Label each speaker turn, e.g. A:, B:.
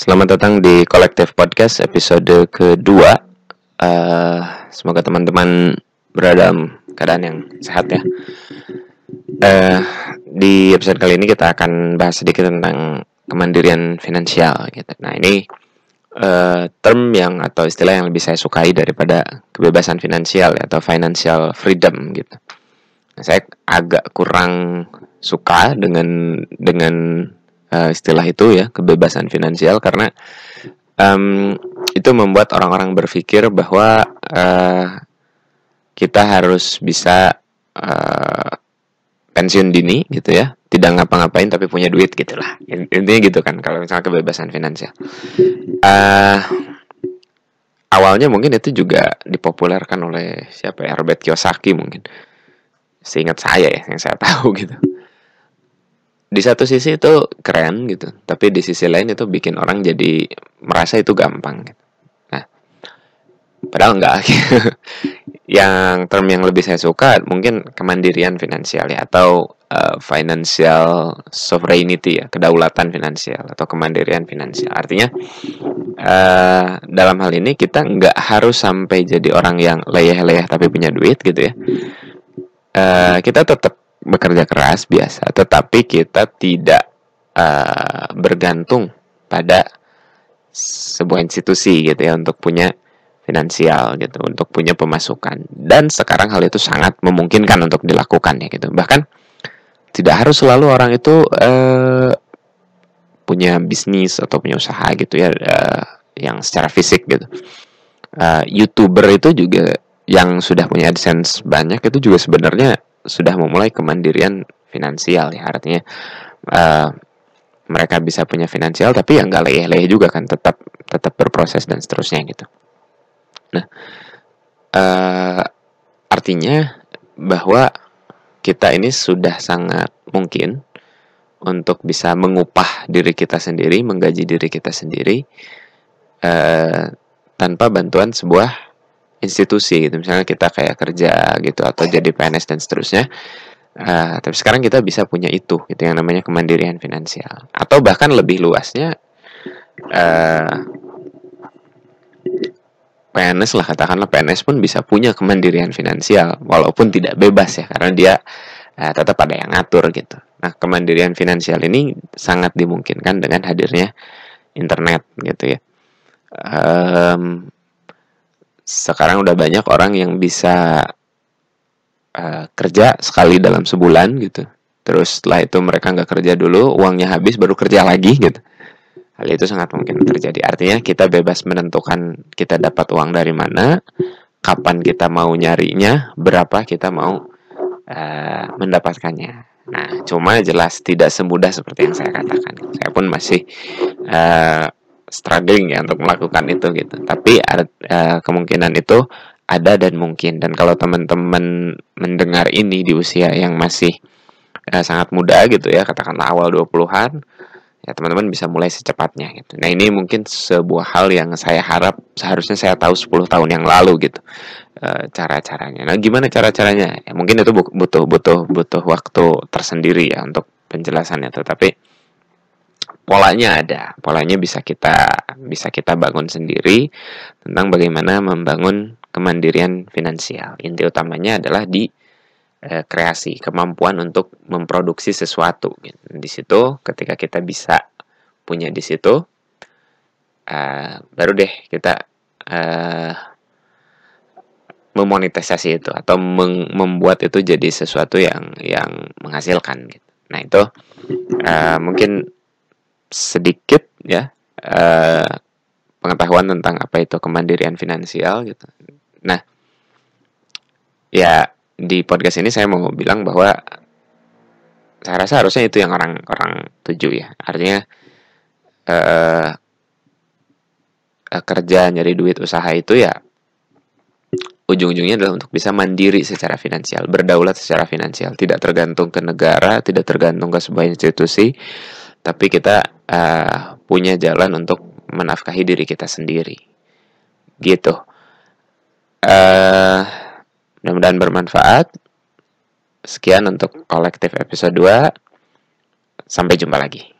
A: Selamat datang di Kolektif Podcast episode kedua. Uh, semoga teman-teman berada dalam keadaan yang sehat ya. Uh, di episode kali ini kita akan bahas sedikit tentang kemandirian finansial. Gitu. Nah ini uh, term yang atau istilah yang lebih saya sukai daripada kebebasan finansial ya, atau financial freedom gitu. Nah, saya agak kurang suka dengan dengan uh, istilah itu ya kebebasan finansial karena um, itu membuat orang-orang berpikir bahwa uh, kita harus bisa uh, pensiun dini gitu ya. Tidak ngapa-ngapain tapi punya duit gitulah. Intinya gitu kan kalau misalnya kebebasan finansial. Uh, awalnya mungkin itu juga dipopulerkan oleh siapa ya Robert Kiyosaki mungkin. Seingat saya ya yang saya tahu gitu di satu sisi itu keren gitu tapi di sisi lain itu bikin orang jadi merasa itu gampang gitu. nah padahal enggak. Yang term yang lebih saya suka mungkin kemandirian finansial ya atau uh, financial sovereignty ya kedaulatan finansial atau kemandirian finansial. Artinya uh, dalam hal ini kita nggak harus sampai jadi orang yang leyeh-leyeh tapi punya duit gitu ya. Uh, kita tetap bekerja keras biasa, tetapi kita tidak uh, bergantung pada sebuah institusi gitu ya untuk punya finansial gitu, untuk punya pemasukan. Dan sekarang hal itu sangat memungkinkan untuk dilakukan ya gitu. Bahkan tidak harus selalu orang itu uh, punya bisnis atau punya usaha gitu ya uh, yang secara fisik gitu. Uh, YouTuber itu juga yang sudah punya AdSense banyak itu juga sebenarnya sudah memulai kemandirian finansial ya. Artinya uh, mereka bisa punya finansial tapi yang nggak leyeh-leyeh juga kan tetap tetap berproses dan seterusnya gitu. Nah uh, artinya bahwa kita ini sudah sangat mungkin untuk bisa mengupah diri kita sendiri, menggaji diri kita sendiri uh, tanpa bantuan sebuah institusi gitu. Misalnya kita kayak kerja gitu atau jadi PNS dan seterusnya. Uh, tapi sekarang kita bisa punya itu gitu yang namanya kemandirian finansial. Atau bahkan lebih luasnya uh, eh, PNS lah katakanlah PNS pun bisa punya kemandirian finansial walaupun tidak bebas ya karena dia uh, tetap ada yang ngatur gitu. Nah kemandirian finansial ini sangat dimungkinkan dengan hadirnya internet gitu ya. Um, sekarang udah banyak orang yang bisa uh, kerja sekali dalam sebulan gitu. Terus setelah itu mereka nggak kerja dulu uangnya habis baru kerja lagi gitu. Hal itu sangat mungkin terjadi. Artinya kita bebas menentukan kita dapat uang dari mana kapan kita mau nyarinya berapa kita mau uh, mendapatkannya. Nah cuma jelas tidak semudah seperti yang saya katakan. Saya pun masih uh, struggling ya untuk melakukan itu gitu. Tapi ada uh, kemungkinan itu ada dan mungkin. Dan kalau teman-teman mendengar ini di usia yang masih uh, sangat muda gitu ya, katakanlah awal 20-an, ya teman-teman bisa mulai secepatnya gitu. Nah, ini mungkin sebuah hal yang saya harap seharusnya saya tahu 10 tahun yang lalu gitu. Uh, cara-caranya. Nah, gimana cara-caranya? Ya, mungkin itu butuh butuh butuh waktu tersendiri ya untuk penjelasannya, tetapi polanya ada. Polanya bisa kita bisa kita bangun sendiri tentang bagaimana membangun kemandirian finansial. Inti utamanya adalah di e, kreasi kemampuan untuk memproduksi sesuatu. Di situ ketika kita bisa punya di situ e, baru deh kita e, memonetisasi itu atau membuat itu jadi sesuatu yang yang menghasilkan gitu. Nah itu e, mungkin sedikit ya uh, pengetahuan tentang apa itu kemandirian finansial gitu. Nah, ya di podcast ini saya mau bilang bahwa saya rasa harusnya itu yang orang-orang tuju ya. Artinya uh, kerja nyari duit usaha itu ya ujung-ujungnya adalah untuk bisa mandiri secara finansial, berdaulat secara finansial, tidak tergantung ke negara, tidak tergantung ke sebuah institusi, tapi kita uh, punya jalan untuk menafkahi diri kita sendiri. Gitu. Uh, mudah-mudahan bermanfaat. Sekian untuk kolektif episode 2 sampai jumpa lagi